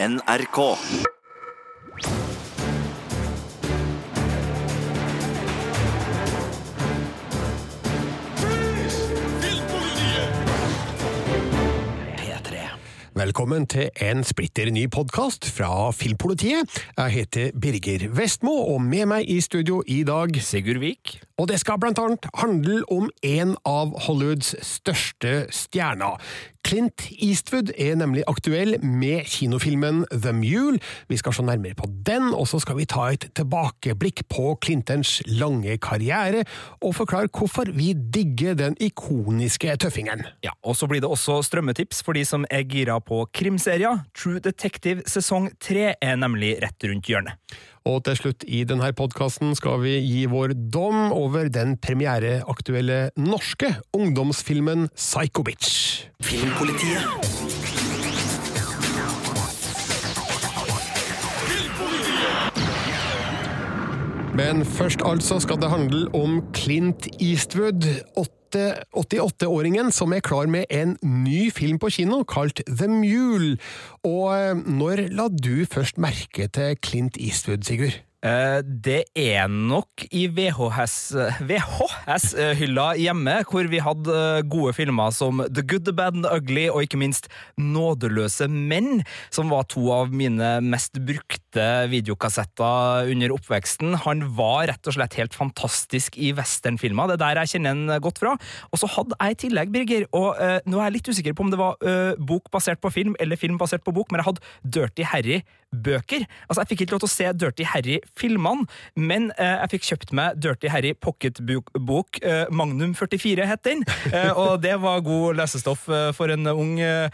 NRK. Velkommen til en splitter ny podkast fra Filmpolitiet. Jeg heter Birger Vestmo, og med meg i studio i dag Sigurd Vik. Og det skal blant annet handle om en av Hollywoods største stjerner. Clint Eastwood er nemlig aktuell med kinofilmen The Mule. Vi skal se nærmere på den, og så skal vi ta et tilbakeblikk på Clintons lange karriere, og forklare hvorfor vi digger den ikoniske tøffingen. Ja, og så blir det også strømmetips for de som er gira på krimserier. True Detective sesong tre er nemlig rett rundt hjørnet. Og til slutt i denne podkasten skal vi gi vår dom over den premiereaktuelle norske ungdomsfilmen Psycho Bitch. Filmpolitiet. Men først altså skal det handle om Clint Eastwood. 88-åringen som er klar med en ny film på kino kalt The Mule. Og eh, når la du først merke til Clint Eastwood, Sigurd? Eh, Det er nok i VHS VHS-hylla hjemme, hvor vi hadde eh, gode filmer som The Good, The Bad and The Ugly, og ikke minst Nådeløse menn, som var to av mine mest brukte videokassetter under oppveksten. Han var rett og slett helt fantastisk i westernfilmer, det er der jeg kjenner han godt fra. Og så hadde jeg i tillegg, Birger, og uh, nå er jeg litt usikker på om det var uh, bok basert på film eller film basert på bok, men jeg hadde Dirty Harry-bøker. Altså, jeg fikk ikke lov til å se Dirty Harry-filmene, men eh, jeg fikk kjøpt meg Dirty Harry pocketbok. Eh, Magnum 44 het den, eh, og det var god lesestoff eh, for en ung eh,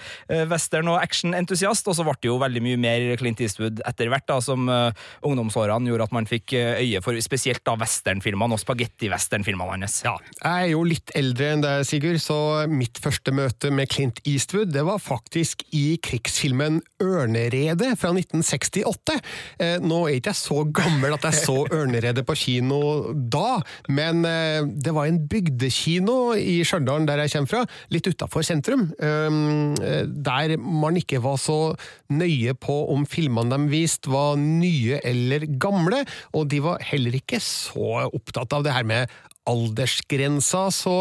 western- og actionentusiast. Og så ble det jo veldig mye mer Clint Eastwood etter hvert, da, som eh, ungdomsårene gjorde at man fikk øye for spesielt da westernfilmene og spagetti-westernfilmene hans. Ja, jeg er jo litt eldre enn deg, Sigurd, så mitt første møte med Clint Eastwood det var faktisk i krigsfilmen Ørneredet fra 1968. Eh, nå er ikke jeg så gammel at jeg så Ørneredet på kino da, men eh, det var en bygdekino i Stjørdal, der jeg kommer fra, litt utafor sentrum, eh, der man ikke var så nøye på om filmene de viste var nye eller gamle, og de var heller ikke så opptatt av det her med aldersgrensa, så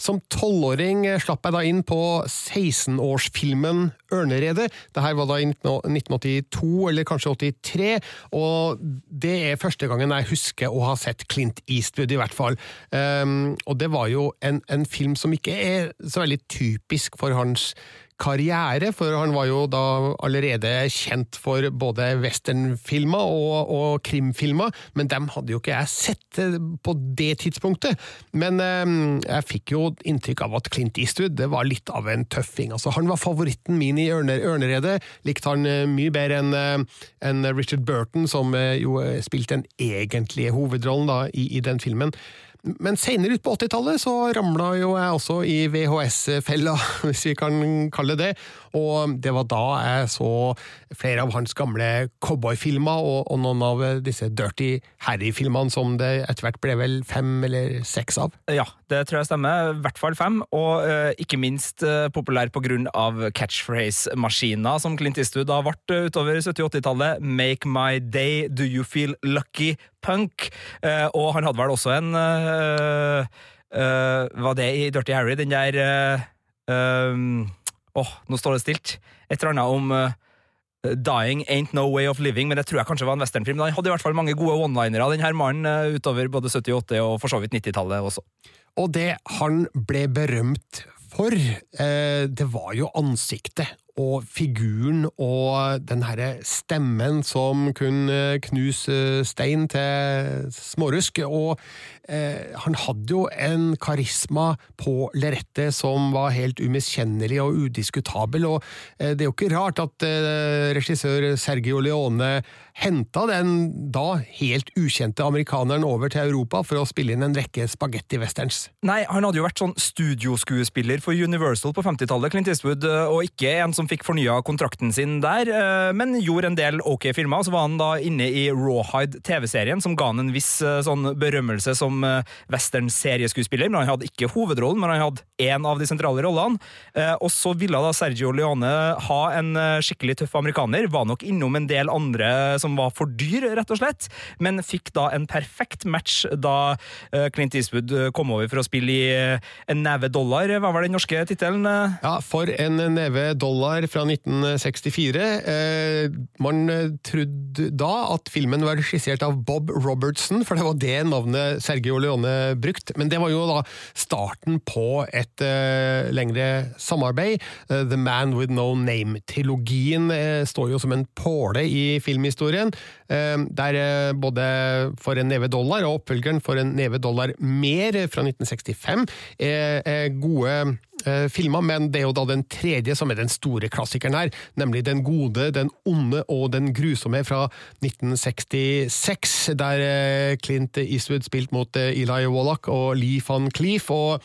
som tolvåring slapp jeg da inn på 16-årsfilmen Ørneredet. Dette var da i 1982, eller kanskje 83, og det er første gangen jeg husker å ha sett Clint Eastwood, i hvert fall. Um, og det var jo en, en film som ikke er så veldig typisk for hans karriere, for han var jo da allerede kjent for både westernfilmer og, og krimfilmer, men dem hadde jo ikke jeg sett eh, på det tidspunktet. Men eh, jeg fikk jo inntrykk av at Clint Eastwood det var litt av en tøffing. Altså, han var favoritten min i Ørner, Ørneredet. Likte han eh, mye bedre enn en Richard Burton, som eh, jo eh, spilte den egentlige hovedrollen da, i, i den filmen. Men senere ut på 80-tallet så ramla jo jeg også i VHS-fella, hvis vi kan kalle det. Og det var da jeg så flere av hans gamle cowboyfilmer, og, og noen av disse Dirty Harry-filmene som det etter hvert ble vel fem eller seks av. Ja, det tror jeg stemmer. I hvert fall fem. Og uh, ikke minst uh, populær på grunn av catchphrase-maskiner som Clint Eastwood har vært eh, utover 70- og 80-tallet. Make my day, do you feel lucky, punk. Eh, og han hadde vel også en eh, eh, Var det i Dirty Harry? Den der Åh, nå står det stilt. Et eller annet om Dying Ain't No Way of Living, men det tror jeg kanskje var en westernfilm. Han hadde i hvert fall mange gode one-linere, den her mannen, utover både 70-, 80- og for så vidt 90-tallet også. Og det han ble berømt for, eh, det var jo ansiktet og figuren og den herre stemmen som kunne knuse stein til smårusk. Og eh, han hadde jo en karisma på Lerette som var helt umiskjennelig og udiskutabel. Og eh, det er jo ikke rart at eh, regissør Sergio Leone henta den da helt ukjente amerikaneren over til Europa for å spille inn en rekke spagetti-westerns. Nei, han hadde jo vært sånn studioskuespiller for Universal på 50-tallet, Clint Eastwood, og ikke en som fikk fornya kontrakten sin der, men gjorde en del ok filmer. Så var han da inne i Rawhide TV-serien, som ga han en viss sånn berømmelse som western-serieskuespiller. Men han hadde ikke hovedrollen, men han hadde én av de sentrale rollene. Og så ville da Sergio Leone ha en skikkelig tøff amerikaner. Var nok innom en del andre som var for dyr, rett og slett, men fikk da en perfekt match da Clint Eastwood kom over for å spille i En neve dollar, hva var den norske tittelen? Ja, For en neve dollar fra 1964. Man trodde da at filmen var skissert av Bob Robertson, for det var det navnet Sergio Leone brukt. Men det var jo da starten på et lengre samarbeid. The Man With No Name-trilogien står jo som en påle i filmhistorien. Der både For en neve dollar og oppfølgeren For en neve dollar mer fra 1965 er gode eh, filmer, men det er jo da den tredje som er den store klassikeren her, nemlig Den gode, den onde og den grusomme fra 1966, der eh, Clint Eastwood spilte mot eh, Eli Wallach og Lee van Cleef, og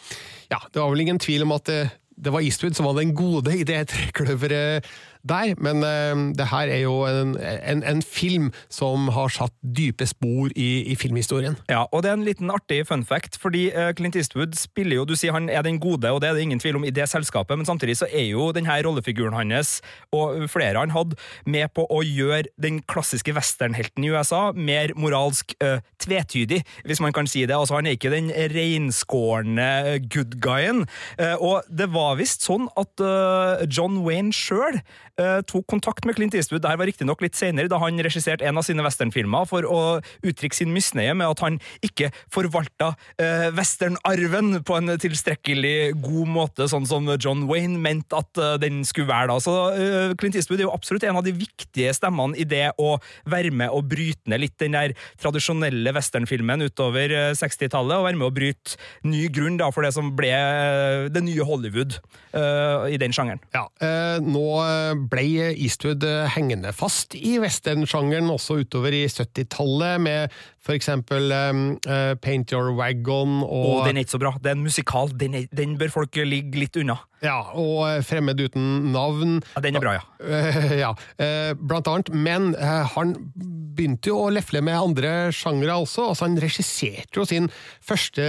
ja, det var vel ingen tvil om at det var Eastwood som var den gode i det trekløveret der, men uh, det her er jo en, en, en, film som har satt dype spor i, i, filmhistorien. Ja, og det er en liten artig fun fact, fordi uh, Clint Eastwood spiller jo Du sier han er den gode, og det er det ingen tvil om i det selskapet, men samtidig så er jo denne rollefiguren hans, og flere han hadde, med på å gjøre den klassiske westernhelten i USA mer moralsk uh, tvetydig, hvis man kan si det. Altså, han er ikke den reinskårne good guyen, og det var visst sånn at John Wayne sjøl uh, tok kontakt med Clint Eastwood. Dette var riktignok litt senere, da han regisserte en av sine westernfilmer, for å uttrykke sin misnøye med at han ikke forvalta uh, westernarven på en tilstrekkelig god måte, sånn som John Wayne mente at uh, den skulle være. da. Så uh, Clint Eastwood er jo absolutt en av de viktige stemmene i det å være med og bryte ned litt den der tradisjonelle westernfilmen utover 60-tallet, og være med å bryte ny grunn da, for det som ble det nye Hollywood i den sjangeren. Ja, nå ble Eastwood eh, hengende fast i westernsjangeren også utover i 70-tallet, med for eksempel um, uh, Paint Your Wagon og oh, Den er ikke så bra. Det er en musikal. Den, er, den bør folk ligge litt unna. Ja, og eh, Fremmed uten navn. Ja, Den er bra, ja. Uh, ja, uh, blant annet. Men han begynte jo å lefle med andre sjangre også. altså Han regisserte jo sin første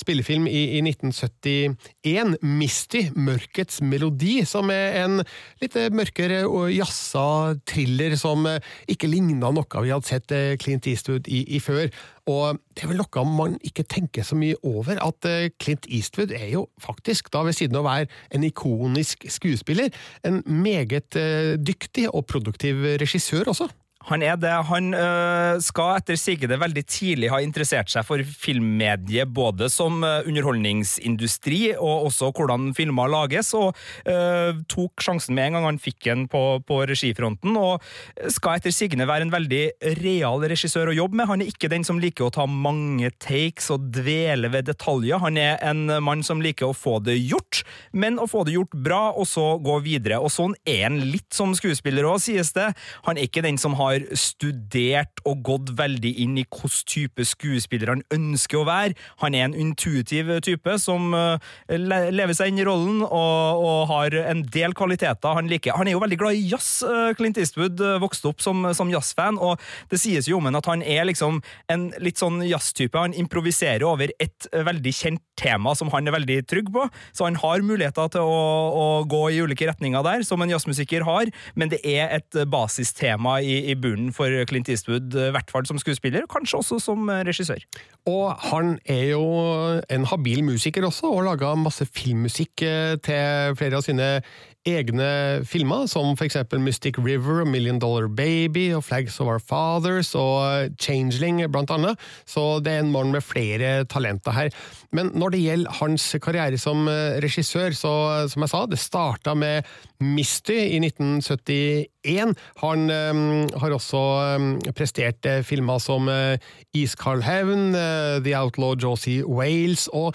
spillefilm i, i 1971, Misty, Mørkets melodi, som er en litt mørkere og jazza thriller som ikke ligna noe vi hadde sett Clint Eastwood i, i før. Og det er vel noe man ikke tenker så mye over, at eh, Clint Eastwood er jo faktisk, da ved siden av å være en ikonisk skuespiller, en meget eh, dyktig og produktiv regissør også. Han er det. Han øh, skal etter sigende veldig tidlig ha interessert seg for filmmediet, både som øh, underholdningsindustri og også hvordan filmer lages, og øh, tok sjansen med en gang han fikk en på, på regifronten, og skal etter sigende være en veldig real regissør å jobbe med. Han er ikke den som liker å ta mange takes og dvele ved detaljer. Han er en mann som liker å få det gjort, men å få det gjort bra, og så gå videre. Og sånn er han litt som skuespiller òg, sies det. Han er ikke den som har har studert og gått veldig inn i hvilken type skuespiller han ønsker å være. Han er en intuitiv type som uh, lever seg inn i rollen og, og, har en del kvaliteter han liker. Han er jo veldig glad i jazz. Uh, Clint Eastwood uh, vokste opp som, som jazzfan, og det sies jo om ham at han er liksom en litt sånn jazztype. Han improviserer over et veldig kjent tema som han er veldig trygg på, så han har muligheter til å, å gå i ulike retninger der, som en jazzmusiker har, men det er et basistema i, i bunnen for Clint Eastwood, i hvert fall som skuespiller, kanskje også som regissør. Og han er jo en habil musiker også, og har laga masse filmmusikk eh, til flere av sine egne filmer, som eksempel Mystic River, Million Dollar Baby og Flags of Our Fathers og Changeling, blant annet. Så det er en mann med flere talenter her. Men når det gjelder hans karriere som eh, regissør, så som jeg sa, det starta med Misty i 1971. Han um, har også um, prestert filmer som uh, Iskald hevn, uh, The Outlaw Josie Wales og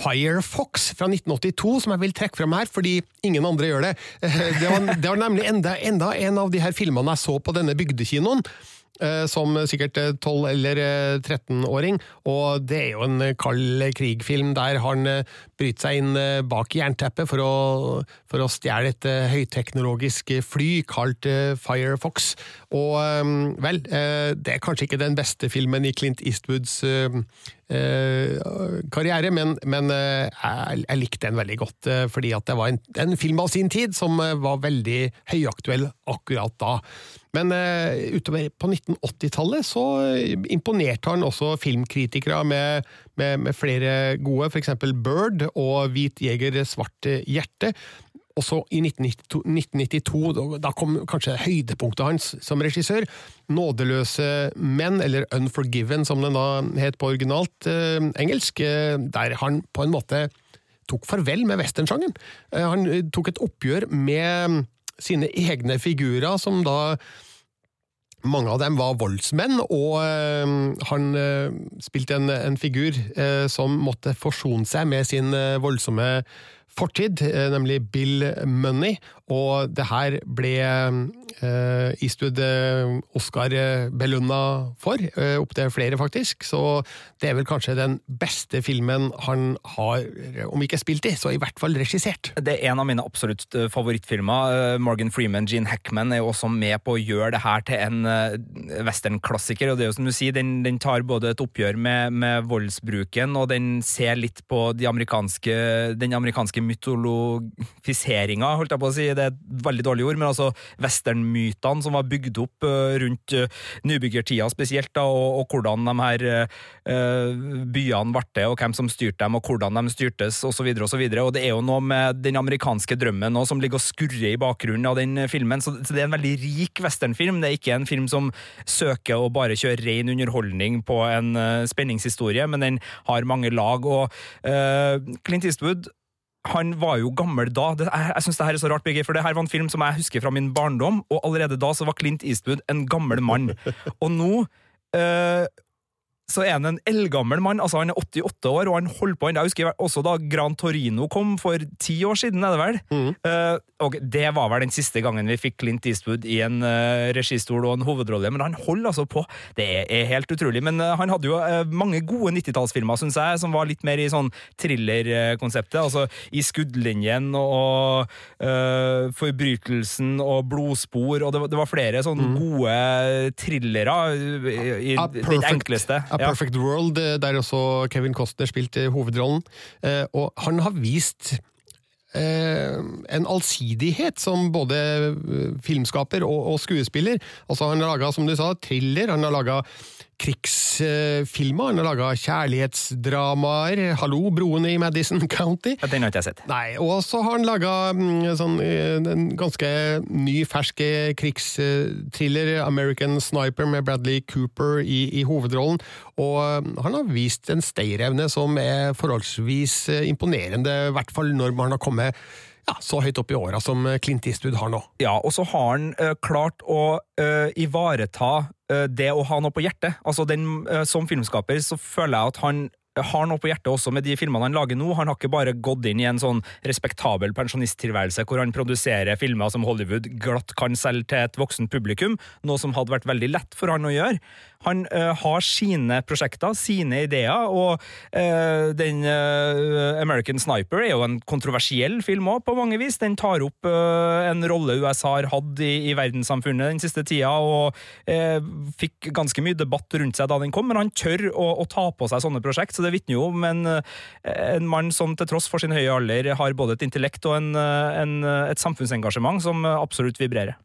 Firefox fra 1982, som jeg vil trekke frem her, fordi ingen andre gjør det. Det var, det var nemlig enda, enda, en av de her filmene jeg så på denne bygdekinoen. Eh, som sikkert 12- eller 13-åring, og det er jo en kald krig-film der han bryte seg inn eh, bak jernteppet for å, for å stjele et eh, høyteknologisk fly kalt eh, Firefox. Og vel, det er kanskje ikke den beste filmen i Clint Eastwoods karriere, men, men jeg, likte den veldig godt, fordi at det var en, en film av sin tid som var veldig høyaktuell akkurat da. Men utover på 1980-tallet så imponerte han også filmkritikere med, med, med flere gode, f.eks. Bird og Hvit jeger, svart hjerte. Og så i 1992, 1992, da- da kom kanskje høydepunktet hans som regissør, 'Nådeløse menn', eller 'Unforgiven', som den da het på originalt eh, engelsk, eh, der han på en måte tok farvel med westernsjangeren. Eh, han eh, tok et oppgjør med sine egne figurer, som da mange av dem var voldsmenn, og eh, han eh, spilte en, en figur eh, som måtte forsone seg med sin voldsomme fortid, nemlig Bill Money, og det her ble eh, Eastwood eh, Oscar eh, for, eh, opptil flere faktisk, så det er vel kanskje den beste filmen han har, om ikke spilt i, så i hvert fall regissert. Det er en av mine absolutt eh, favorittfilmer. Morgan Freeman, Gene Hackman er jo også med på å gjøre det her til en westernklassiker. Og det er jo som du sier, den, den tar både et oppgjør med, med voldsbruken, og den ser litt på de amerikanske, den amerikanske mytologifiseringa, holdt jeg på å si. Det er et veldig dårlig ord, men altså westernmytene som var bygd opp eh, rundt eh, nybyggertida spesielt, da, og, og hvordan de her eh, byene ble til, og hvem som styrte dem, og hvordan de styrtes, osv. Og, så videre, og det er jo noe med den amerikanske drømmen nå som ligger og skurrer i bakgrunnen av den filmen, så, så det er en veldig rik westernfilm. Det er ikke en film som søker å bare kjøre ren underholdning på en spenningshistorie, men den har mange lag, og uh, Clint Eastwood han var jo gammel da. Det, jeg jeg synes det her er så rart, Birgit, for det her var en film som jeg husker fra min barndom, og allerede da så var Clint Eastwood en gammel mann. Og nå eh, så er han en eldgammel mann, altså han er 88 år, og han holder på ennå. Jeg husker også da Gran Torino kom for ti år siden, er det vel? Eh, og det var vel den siste gangen vi fikk Clint Eastwood i en uh, registol og en hovedrolle, men han holder altså på. Det er, helt utrolig. Men uh, han hadde jo mange gode 90-tallsfilmer, syns jeg, som var litt mer i sånn thriller-konseptet. Altså I skuddlinjen og Forbrytelsen og Blodspor, og det, var- det var flere sånne gode thrillere i, i den enkleste. A Perfect World, eh, der også Kevin Costner spilte hovedrollen. Eh, Og han har vist eh, en allsidighet som både filmskaper og, og skuespiller. Altså Han har laga, som du sa, thriller, han har laga krigsfilmer, han har laga kjærlighetsdramaer. Hallo, broene i Madison County. Ja, Den har ikke jeg sett. Nei, og så har han laga sånn, eh, en ganske ny, fersk eh, krigstriller, American Sniper, med Bradley Cooper i, i hovedrollen. Og eh, han har vist en stayerevne som er forholdsvis eh, imponerende, i hvert fall når man har kommet ja, så høyt opp i åra som Clint Eastwood har nå. Ja, og så har han eh, klart å eh, ivareta det å ha noe på hjertet. Altså, den, eh, Som filmskaper så føler jeg at han har noe på hjertet også med de filmene han lager nå. Han har ikke bare gått inn i en sånn respektabel pensjonisttilværelse hvor han produserer filmer som Hollywood glatt kan selge til et voksent publikum, noe som hadde vært veldig lett for han å gjøre. Han uh, har sine prosjekter, sine ideer, og uh, den uh, American Sniper er jo en kontroversiell film òg, på mange vis. Den tar opp en rolle USA har hatt i, i verdenssamfunnet den siste tida, og fikk ganske mye debatt rundt seg da den kom, men han tør å, å ta på seg sånne prosjekt, så det vitner jo om en, en mann som til tross for sin høye alder har både et intellekt og en, en, et samfunnsengasjement som absolutt vibrerer.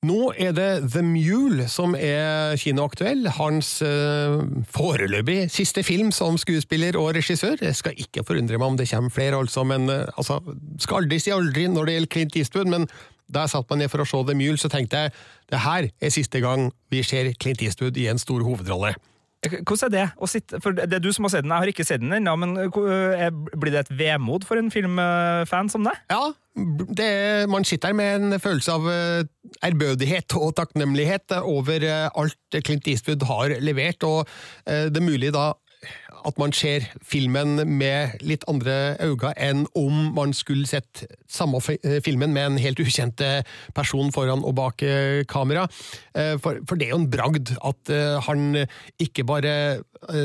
Nå er det The Mule som er kinoaktuell. Hans uh, foreløpig siste film som skuespiller og regissør. Jeg skal ikke forundre meg om det kommer flere, altså, men uh, altså, skal aldri si aldri når det gjelder Clint Eastwood, men da jeg satt meg ned for å se The Mule, så tenkte jeg det her er siste gang vi ser Clint Eastwood i en stor hovedrolle. Hvordan er det å sitte For det er du som har sett den, jeg har ikke sett den ennå, men eh, er- blir det et vemod for en filmfan som deg? Ja, er, man sitter her med en følelse av eh, ærbødighet og takknemlighet over eh, alt Clint Eastwood har levert, og eh, det er mulig da at man ser filmen med litt andre øyne enn om man skulle sett samme filmen med en helt ukjent person foran og bak kamera. For, for det er jo en bragd at han ikke bare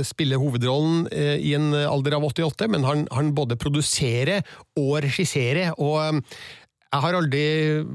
spiller hovedrollen i en alder av 88, men han, han både produserer og regisserer. og jeg har aldri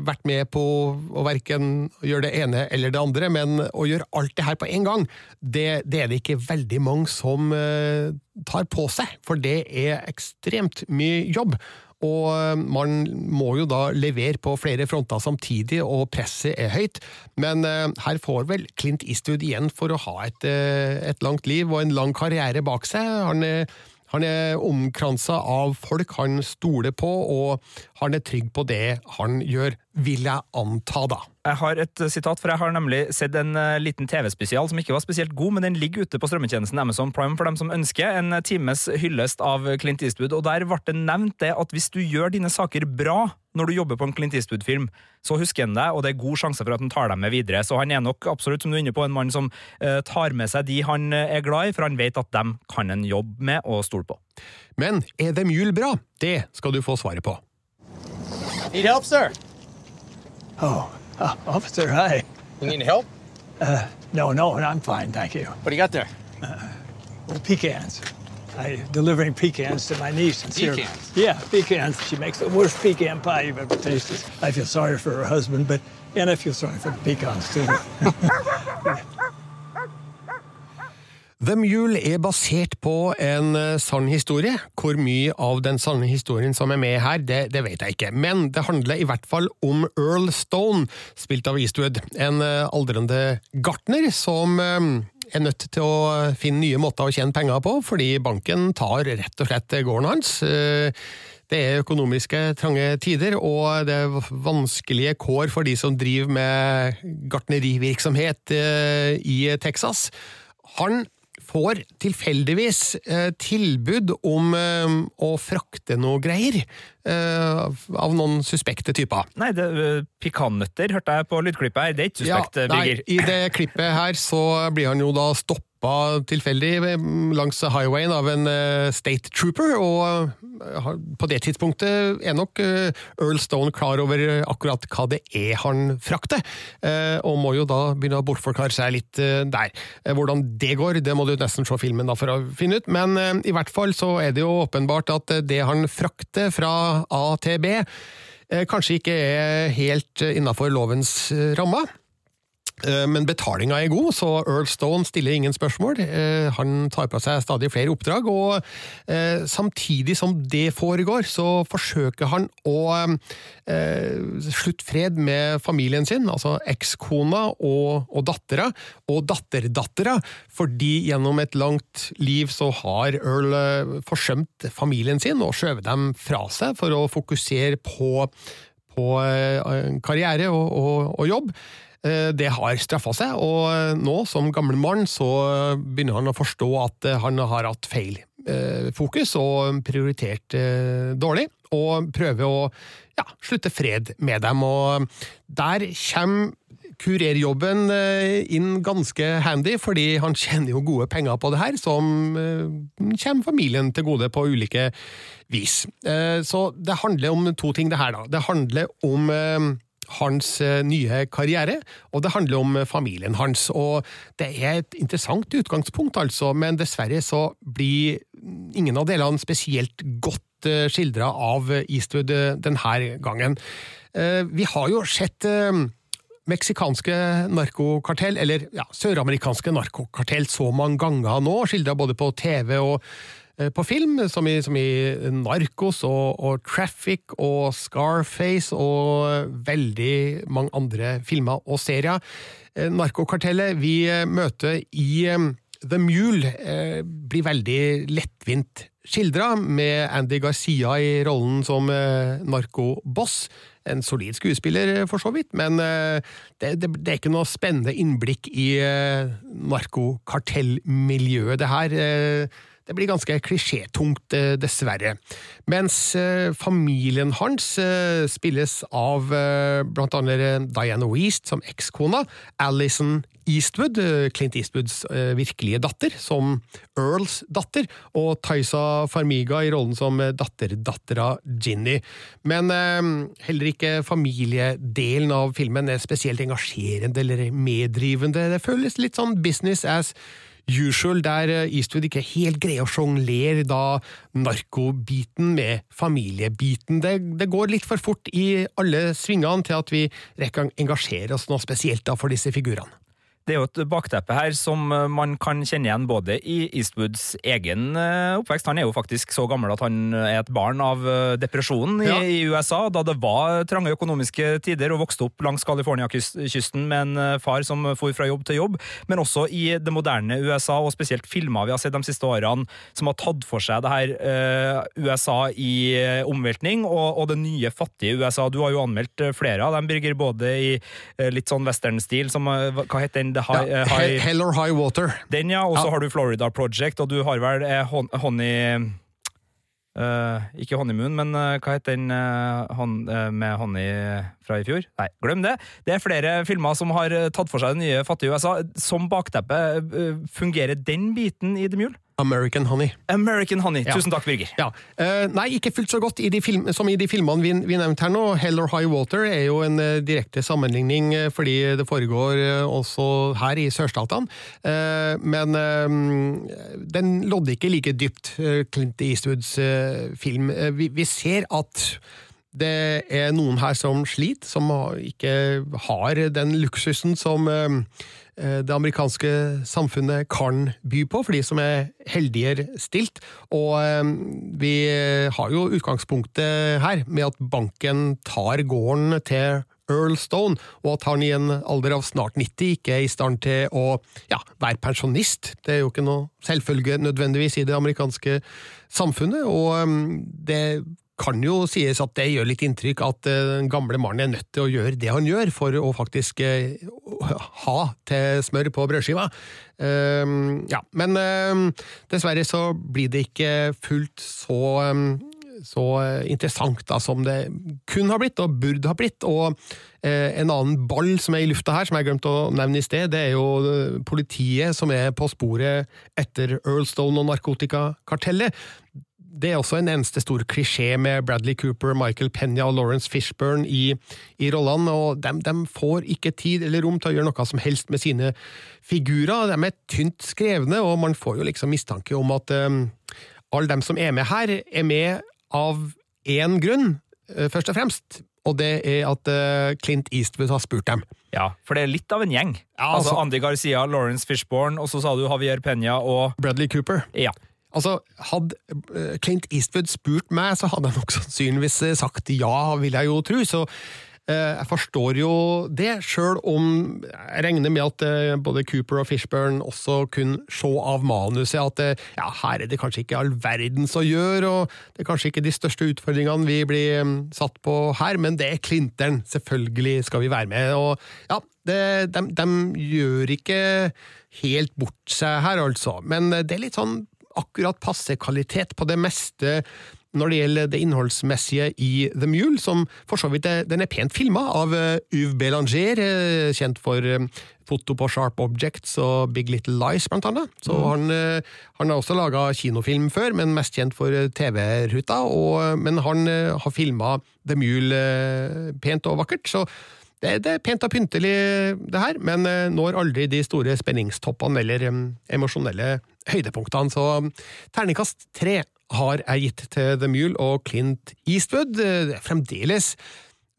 vært med på å verken gjøre det ene eller det andre, men å gjøre alt det her på en gang, det, det er det ikke veldig mange som uh, tar på seg, for det er ekstremt mye jobb. Og uh, man må jo da levere på flere fronter samtidig, og presset er høyt. Men uh, her får vel Clint Eastwood igjen for å ha et, et langt liv og en lang karriere bak seg. Han er han er omkransa av folk han stoler på, og han er trygg på det han gjør, vil jeg anta, da. Jeg har et sitat, for jeg har nemlig sett en uh, liten TV-spesial som ikke var spesielt god, men den ligger ute på strømmetjenesten Amazon Prime for dem som ønsker. En times hyllest av Clint Eastwood, og der ble det nevnt det at hvis du gjør dine saker bra når du jobber på en Clint Eastwood-film, så husker han deg, og det er god sjanse for at han tar dem med videre. Så han er nok absolutt, som du er inne på, en mann som uh, tar med seg de han eh, er glad i, for han vet at dem kan en jobbe med og stole på. Men er The Mule bra? Det skal du få svaret på. Need help, sir? Oh, uh, officer, hi. You need help? Uh, no, no, I'm fine, thank you. What do you got there? Well, pecans. I delivering pecans to my niece in Syria. Pecans? Yeah, pecans. She makes the worst pecan pie you've ever tasted. I feel sorry for her husband, but and I feel sorry for the pecans too. The Mule er basert på en uh, sann historie. Hvor mye av den sanne historien som er med her, det, det, vet jeg ikke. Men det handler i hvert fall om Earl Stone, spilt av Eastwood. En uh, aldrende gartner som uh, er nødt til å finne nye måter å tjene penger på, fordi banken tar rett og slett gården hans. Det er økonomiske trange tider, og det er vanskelige kår for de som driver med gartnerivirksomhet i Texas. Han får tilfeldigvis eh, tilbud om eh, å frakte noe greier eh, av noen suspekte typer. Nei, det, uh, pikannøtter hørte jeg på lydklippet her. Det er ikke suspekt, ja, Birger. Nei, I det klippet her så blir han jo da stoppa tilfeldig langs highwayen av en state trooper, og på det tidspunktet er nok Earl Stone klar over akkurat hva det er han frakter, og må jo da begynne å bortforklare seg litt der. Hvordan det går, det må du nesten se filmen da for å finne ut, men i hvert fall så er det jo åpenbart at det han frakter fra A til B, kanskje ikke er helt innafor lovens rammer. Eh, men betalinga er god, så Earl Stone stiller ingen spørsmål. Eh, han tar på seg stadig flere oppdrag, og eh, samtidig som det foregår, så forsøker han å slutte fred med familien sin, altså ekskona og, og dattera, og datterdattera, fordi gjennom et langt liv så har Earl forsømt familien sin og skjøvet dem fra seg for å fokusere på, på karriere og, og, og jobb. Eh, det har straffa seg, og nå, som gammel mann, så begynner han å forstå at eh, han har hatt feil eh, fokus og prioritert dårlig, og prøver å ja, slutte fred med dem. Og der kommer kurerjobben inn ganske handy, fordi han tjener jo gode penger på det her, som kommer familien til gode på ulike vis. Så det handler om to ting, det her, da. Det handler om hans eh, nye karriere, og det handler om familien hans. Og det er et interessant utgangspunkt, altså, men dessverre så blir ingen av delene spesielt godt eh, skildra av Eastwood eh, denne gangen. Vi har jo sett meksikanske narkokartell, eller ja, søramerikanske narkokartell, så mange ganger nå, skildra både på TV og Eh, på film, som i, som i Narcos og, og, Traffic og Scarface og veldig mange andre filmer og serier. Eh, narkokartellet vi eh, møter i The Mule blir veldig lettvint skildra, med Andy Garcia i rollen som narkoboss. En solid skuespiller, for så vidt, men det, det, det er ikke noe spennende innblikk i narkokartellmiljøet, det her det blir ganske klisjétungt, eh, dessverre. Mens eh, familien hans eh, spilles av blant annet Diana Weast som ekskona, Alison Eastwood, Clint Eastwoods virkelige datter, som Earls datter, og Taisa Farmiga i rollen som datterdattera Ginny. Men heller ikke familiedelen av filmen er spesielt engasjerende eller meddrivende. Det føles litt sånn business as usual, der eh, Eastwood ikke helt greier å sjonglere da narkobiten med familiebiten. Det, det går litt for fort i alle svingene til at vi rekker å engasjere oss noe spesielt da for disse figurene. Det er jo et bakteppe her som eh, man kan kjenne igjen både i Eastwoods egen eh, oppvekst. Han er jo faktisk så gammel at han er et barn av eh, depresjonen i, Ja. i USA, da det var trange økonomiske tider, og vokste opp langs California-kysten med en eh, far som for fra jobb til jobb. Men også i det moderne USA, og spesielt filmer vi har sett de siste årene, som har tatt for seg det her eh, USA i eh, omveltning, og, og det nye, fattige USA. Du har jo anmeldt eh, flere av dem, Birger, både i eh, litt sånn western-stil, som eh, hva heter den? The high, Ja, eh, high, Hell, or High Water. den, ja. Og så Ja. har du Florida Project, og du har vel eh, Honey uh, Ikke Honeymoon, men uh, hva heter den uh, hon, eh, med Honey fra i fjor? Nei, glem det. Det er flere filmer som har tatt for seg det nye fattige USA. Som bakteppe, fungerer den biten i The Mule? American Honey. American Honey. Tusen takk, Birger. Ja, Uh, Nei, ikke fullt så godt i de film, som i de filmene vi, vi nevnte her nå. Hell or High Water er jo en uh, direkte sammenligning, uh, fordi det foregår også her i sørstatene. Men den lodde ikke like dypt, Clint Eastwoods film. Vi, vi ser at det er noen her som sliter, som ikke har den luksusen som det amerikanske samfunnet kan by på, for de som er heldigere stilt. Og eh, vi har jo utgangspunktet her med at banken tar gården til Earl Stone, og at han i en alder av snart 90 ikke er i stand til å ja, være pensjonist. Det er jo ikke noe selvfølge nødvendigvis i det amerikanske samfunnet, og eh, det kan jo sies at det gjør litt inntrykk at eh, den gamle mannen er nødt til å gjøre det han gjør for å faktisk eh, ha til smør på brødskiva. Ehm, ja, men ehm, dessverre så blir det ikke fullt så ehm, så interessant da, som det kun har blitt, og burde ha blitt. Og eh, en annen ball som er i lufta her, som jeg glemte å nevne i sted, det er jo politiet som er på sporet etter Earl Stone og narkotikakartellet. Det er også en eneste stor klisjé med Bradley Cooper, Michael Penya og Lawrence Fishburne i, i rollene, og de, de får ikke tid eller rom til å gjøre noe som helst med sine figurer. De er tynt skrevne, og man får jo liksom mistanke om at um, alle dem som er med her, er med av én grunn, eh, først og fremst, og det er at eh, Clint Eastwood har spurt dem. Ja, for det er litt av en gjeng. Ja, altså, altså- Andy Garcia, Lawrence Fishborn, og så sa du Javier Peña og Bradley Cooper. Ja. Altså, Hadde eh, Clint Eastwood spurt meg, så hadde jeg nok sannsynligvis eh, sagt ja, vil jeg jo tro. Så eh, jeg forstår jo det, sjøl om jeg regner med at både Cooper og Fishburne også kunne se av manuset at ja, her er det kanskje ikke all verdens å gjøre, og det er kanskje ikke de største utfordringene vi blir eh, satt på her, men det er Clinteren. Selvfølgelig skal vi være med. og ja, det, de, de gjør ikke helt bort seg her, altså. Men det er litt sånn akkurat passe kvalitet på det meste når det gjelder det innholdsmessige i The Mule, som for så vidt er, den er pent filma av Uv Belanger, eh, kjent for eh, foto på Sharp Objects og Big Little Lies, blant annet. Så han, eh, han har også laga kinofilm før, men mest kjent for eh, TV-ruta. Men han eh, har filma The Mule eh, pent og vakkert, så det, det er pent og pyntelig, det her, men eh, når aldri de store spenningstoppene eller em, emosjonelle høydepunktene. Så um, terningkast tre har jeg gitt til The Mule og Clint Eastwood. Det er fremdeles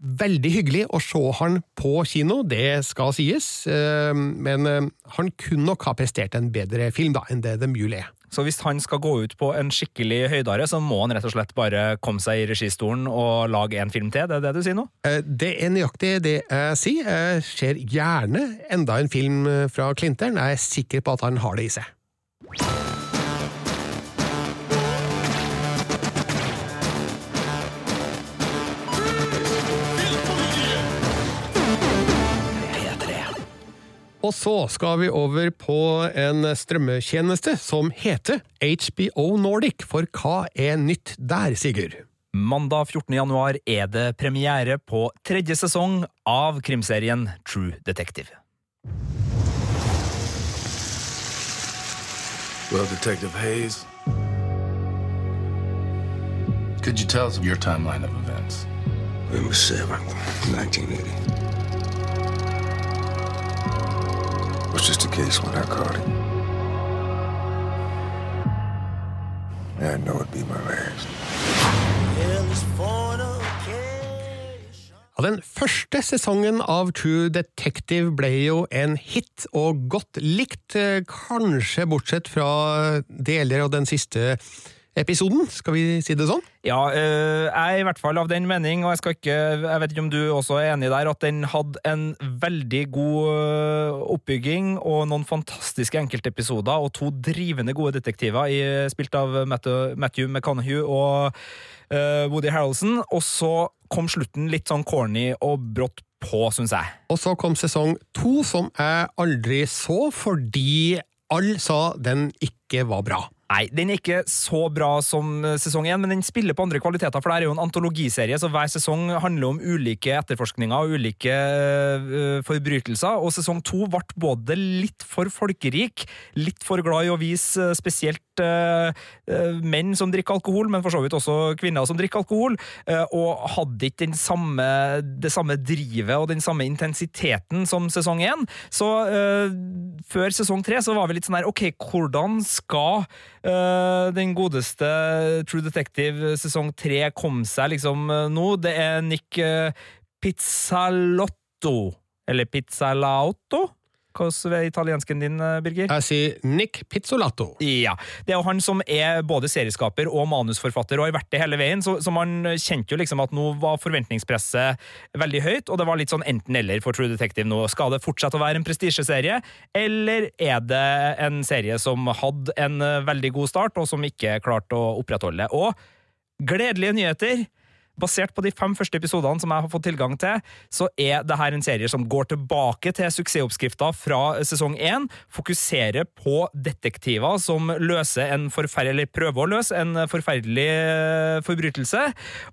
veldig hyggelig å se han på kino, det skal sies, eh, men eh, han kunne nok ha prestert en bedre film da enn det The Mule er. Så hvis han skal gå ut på en skikkelig høydare, så må han rett og slett bare komme seg i registolen og lage en film til? Det er det du sier nå? Eh, Det er nøyaktig det jeg sier. Jeg ser gjerne enda en film eh, fra Clinteren. Jeg er sikker på at han har det i seg. Og så skal vi over på en strømmetjeneste som heter HBO Nordic, for hva er nytt der, Sigurd? Mandag 14. januar er det premiere på tredje sesong av krimserien True Detective. Well, Detective Hayes, could you tell us your timeline of events? November 7th, 1980. It Was just a case when I caught it. I know it'd be my last. Ja, den første sesongen av True Detective ble jo en hit, og godt likt, eh, kanskje bortsett fra deler av den siste episoden, skal vi si det sånn? Ja, øh, jeg er i hvert fall av den mening, og jeg skal ikke Jeg vet ikke om du også er enig der, at den hadde en veldig god øh, oppbygging og noen fantastiske enkeltepisoder, og to drivende gode detektiver i, spilt av Matthew, Matthew McConaughey og øh, Woody Harrelson, og så kom slutten litt sånn corny og brått på, syns jeg. Og så kom sesong to, som jeg aldri så, fordi alle sa den ikke var bra. Nei, den er ikke så bra som eh, sesong én, men den spiller på andre kvaliteter, for det er jo en antologiserie, så hver sesong handler om ulike etterforskninger og ulike uh, forbrytelser, og sesong to ble både litt for folkerik, litt for glad i å vise øh, spesielt menn som drikker alkohol, men for så vidt også kvinner som drikker alkohol, øh, og hadde ikke samme, det samme drivet og den samme intensiteten som sesong én. Så uh, før sesong tre så var vi litt sånn her, ok, hvordan skal uh, den godeste True Detective sesong tre komme seg liksom uh, nå? Det er Nick Pizzalotto, eller Pizzalauto? Hvordan er italiensken din, øh, Birger? Jeg sier Nick Pizzolato. Ja. Det er jo han som er både serieskaper og manusforfatter, og har vært det hele veien, så, så man kjente jo liksom at nå var forventningspresset veldig høyt, og det var litt sånn enten-eller for True Detective nå. Skal det fortsette å være en prestisjeserie, eller er det en serie som hadde en eh, veldig god start, og som ikke klarte å opprettholde? Og gledelige nyheter! Basert på de fem første episodene som jeg har fått tilgang til, så er det her en serie som går tilbake til suksessoppskrifta fra sesong én. Fokuserer på detektiver som løser en forferdelig prøver å løse en forferdelig eh, forbrytelse,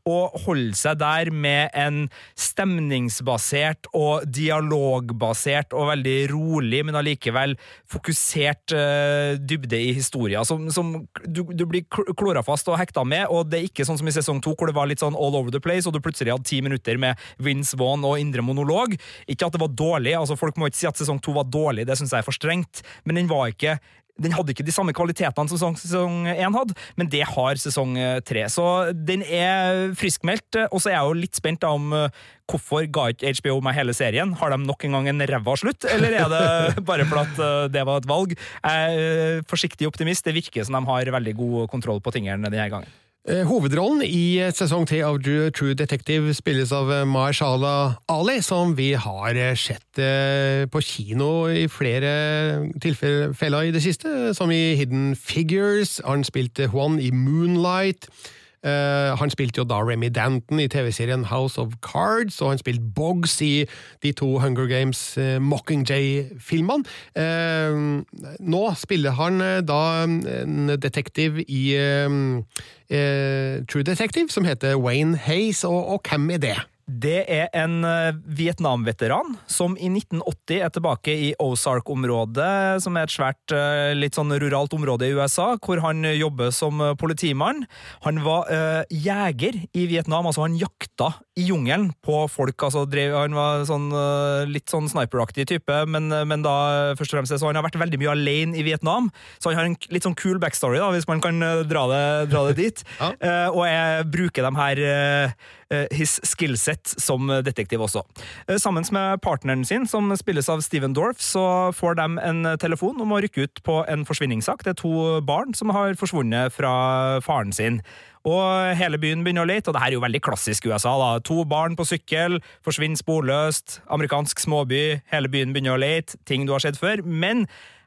og holder seg der med en stemningsbasert og dialogbasert og veldig rolig, men allikevel fokusert eh, dybde i historien, som, som du, du blir kl- klora fast og hekta med, og det er ikke sånn som i sesong to, hvor det var litt sånn all over the place, og du plutselig hadde ti minutter med Vince Vaughn og indre monolog. Ikke at det var dårlig, altså folk må ikke si at sesong to var dårlig, det syns jeg er for strengt, men den var ikke den hadde ikke de samme kvalitetene som sesong- én hadde, men det har sesong eh, tre. Så den er friskmeldt, og så er jeg jo litt spent om eh, hvorfor ga ikke HBO meg hele serien? Har de nok en gang en ræva slutt, eller er det bare fordi eh, det var et valg? Jeg er forsiktig optimist, det virker som de har veldig god kontroll på tingene denne gangen. Eh, Hovedrollen i eh, sesong tre av True Detective spilles av eh, Mahershala Ali, som vi har sett på kino i flere tilfeller i det siste, som i Hidden Figures. Han spilte Juan i Moonlight. Eh, han spilte jo da Remy Danton i TV-serien House of Cards, og han spilte Boggs i de to Hunger Games eh, Mockingjay-filmene. Eh, nå spiller han da en detektiv i True Detective som heter Wayne Hayes, og, og hvem er det? Det er en eh, Vietnam-veteran som i 1980 er tilbake i Ozark-området, som er et svært, eh, litt sånn ruralt område i USA, hvor han jobber som eh, politimann. Han var eh, jeger i Vietnam, altså han jakta i jungelen på folk. altså drev, Han var sånn, eh, litt sånn sniperaktig type, men, eh, men da først og fremst så han har vært veldig mye alene i Vietnam. Så han har en litt sånn cool backstory, da, hvis man kan eh, dra det, dra det dit. Ja. Eh, og jeg bruker de her eh, eh, his skillset som detektiv også. Eh, Sammen med partneren sin, som spilles av Steven Dorff, så får de en telefon om å rykke ut på en forsvinningssak. Det er to barn som har forsvunnet fra faren sin. Og hele byen begynner å lete, og det her er jo veldig klassisk USA. da. To barn på sykkel, forsvinner sporløst, amerikansk småby, hele byen begynner å lete, ting du har sett før. Men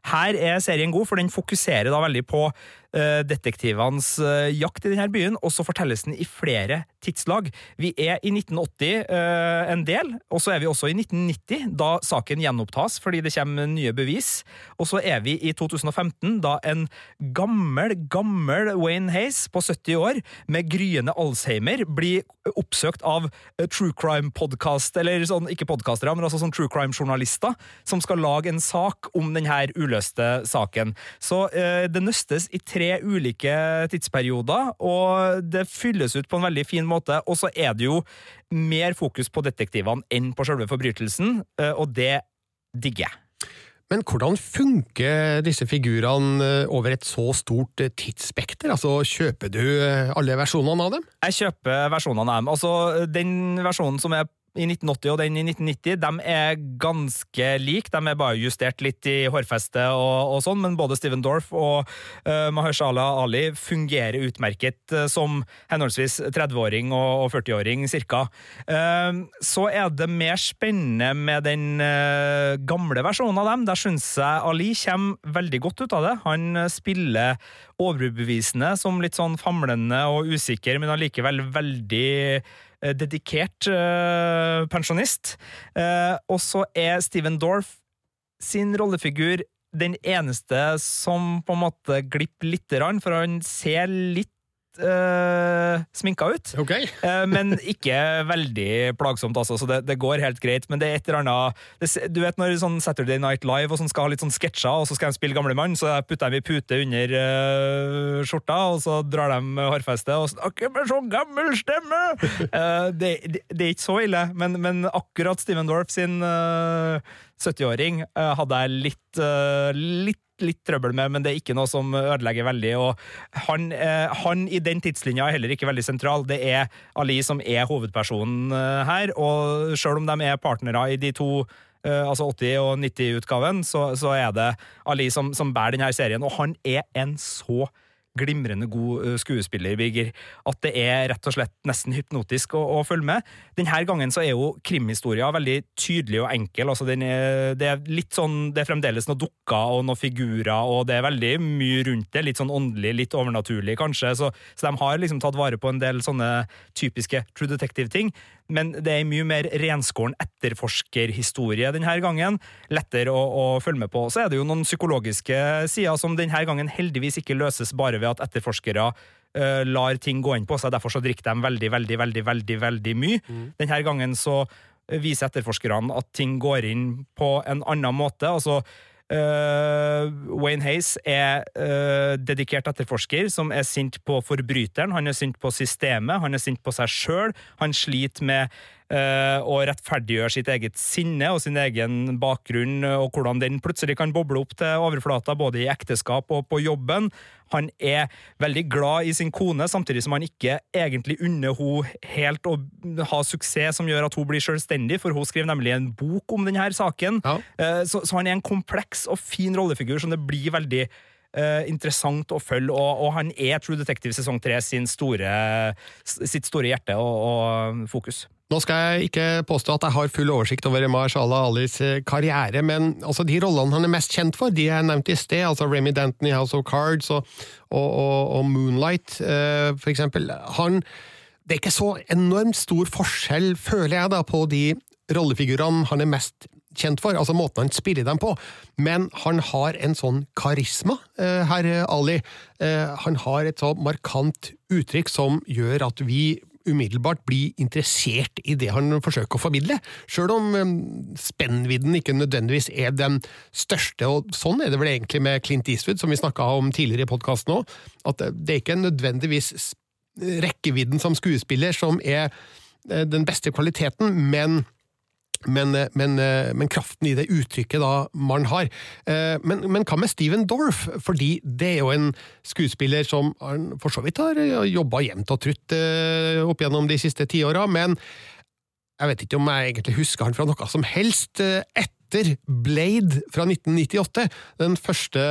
her er serien god, for den fokuserer da veldig på detektivenes uh, jakt i denne byen, og så fortelles den i flere tidslag. Vi er i 1980 uh, en del, og så er vi også i 1990, da saken gjenopptas fordi det kommer nye bevis. Og så er vi i 2015, da en gammel, gammel Wayne Hayes på 70 år med gryende Alzheimer blir oppsøkt av true crime-podkast, eller sånn, ikke podkastere, men altså sånn true crime-journalister, som skal lage en sak om denne uløste saken. Så det nøstes i tre ulike tidsperioder, og det fylles ut på en veldig fin måte. Og så er det jo mer fokus på detektivene enn på selve forbrytelsen, og det digger jeg. Men hvordan funker disse figurene over et så stort tidsspekter? Altså, Kjøper du alle versjonene av dem? Jeg kjøper versjonene av dem. Altså, Den versjonen som er i 1980 og den i 1990, de er ganske like. De er bare justert litt i hårfeste og, og sånn, men både Steven Dorff og uh, Mahershala Ali fungerer utmerket uh, som henholdsvis 30-åring og, og 40-åring, cirka. Uh, så er det mer spennende med den gamle versjonen av dem. Der syns jeg Ali kommer veldig godt ut av det. Han spiller overbevisende som litt sånn famlende og usikker, men allikevel veldig dedikert uh, pensjonist. Uh, og så er Steven Dorff sin rollefigur den eneste som på en måte glipper lite grann, for han ser litt uh, sminka ut. Okay. uh, men ikke veldig plagsomt, altså, så det, det, går helt greit. Men det er et eller annet det, Du vet når sånn Saturday Night Live og sånn skal ha litt sånn sketsjer, og så skal de spille gamlemann, så putter de pute under uh, skjorta, og så drar de hårfestet og snakker med sånn gammel stemme! det, det, det, er ikke så ille, men, men akkurat Steven Dorff sin 70-åring hadde jeg litt, litt litt trøbbel med, men det er ikke noe som ødelegger veldig. og Han, eh, han i den tidslinja er heller ikke veldig sentral. Det er Ali som er hovedpersonen eh, her, og selv om de er partnere i de to Uh, altså 80- og 90-utgaven, så, så, er det Ali som, som bærer denne serien. Og han er en så glimrende god skuespiller, Birger, at det er rett og slett nesten hypnotisk å, å følge med. Denne gangen så er jo krimhistoria veldig tydelig og enkel. altså er, Det er litt sånn, det er fremdeles noen dukker og noen figurer, og det er veldig mye rundt det. Litt sånn åndelig, litt overnaturlig, kanskje. Så, så de har liksom tatt vare på en del sånne typiske True Detective-ting. Men det er mye mer renskåren etterforskerhistorie denne gangen. Lettere å, å, følge med på. Så er det jo noen psykologiske sider som denne gangen heldigvis ikke løses bare ved at etterforskere uh, lar ting gå inn på seg. Derfor så drikker de veldig, veldig, veldig, veldig, veldig mye. Mm. Denne gangen så viser etterforskerne at ting går inn på en annen måte. altså Wayne Hayes er uh, dedikert etterforsker som er sint på forbryteren. Han er sint på systemet, han er sint på seg sjøl. Han sliter med uh, rettferdiggjør sitt eget sinne og sin egen bakgrunn, og hvordan den plutselig kan boble opp til overflata, både i ekteskap og på jobben. Han er veldig glad i sin kone, samtidig som han ikke egentlig unner henne helt å ha suksess som gjør at hun blir selvstendig, for hun skriver nemlig en bok om denne saken. Ja. Eh, så, så, han er en kompleks og fin rollefigur som det blir veldig uh, interessant å følge, og, og, han er True Detective sesong tre sitt store hjerte og, og fokus. Nå skal jeg ikke påstå at jeg har full oversikt over Mahershala Alis eh, karriere, men altså, de rollene han er mest kjent for, de jeg nevnte i sted, altså Remy Denton i House of Cards og, og, og, og Moonlight, uh, for eksempel. Han, det er ikke så enormt stor forskjell, føler jeg, da, på de rollefigurene han er mest kjent for, altså måten han spiller dem på, men han har en sånn karisma, uh, herr Ali. Uh, han har et så markant uttrykk som gjør at vi umiddelbart bli interessert i det han forsøker å formidle, sjøl om um, spennvidden ikke nødvendigvis er den største, og sånn er det vel egentlig med Clint Eastwood, som vi snakka om tidligere i podkasten òg, at det er ikke nødvendigvis rekkevidden som skuespiller som er eh, den beste kvaliteten, men men, eh, men, eh, men, kraften i det uttrykket da man har. Eh, men, men, hva med Steven Dorff? Fordi det er jo en skuespiller som for så vidt har jobba jevnt og trutt opp gjennom de siste tiåra, men jeg vet ikke om jeg egentlig husker han fra noe som helst etter Blade fra 1998. Den første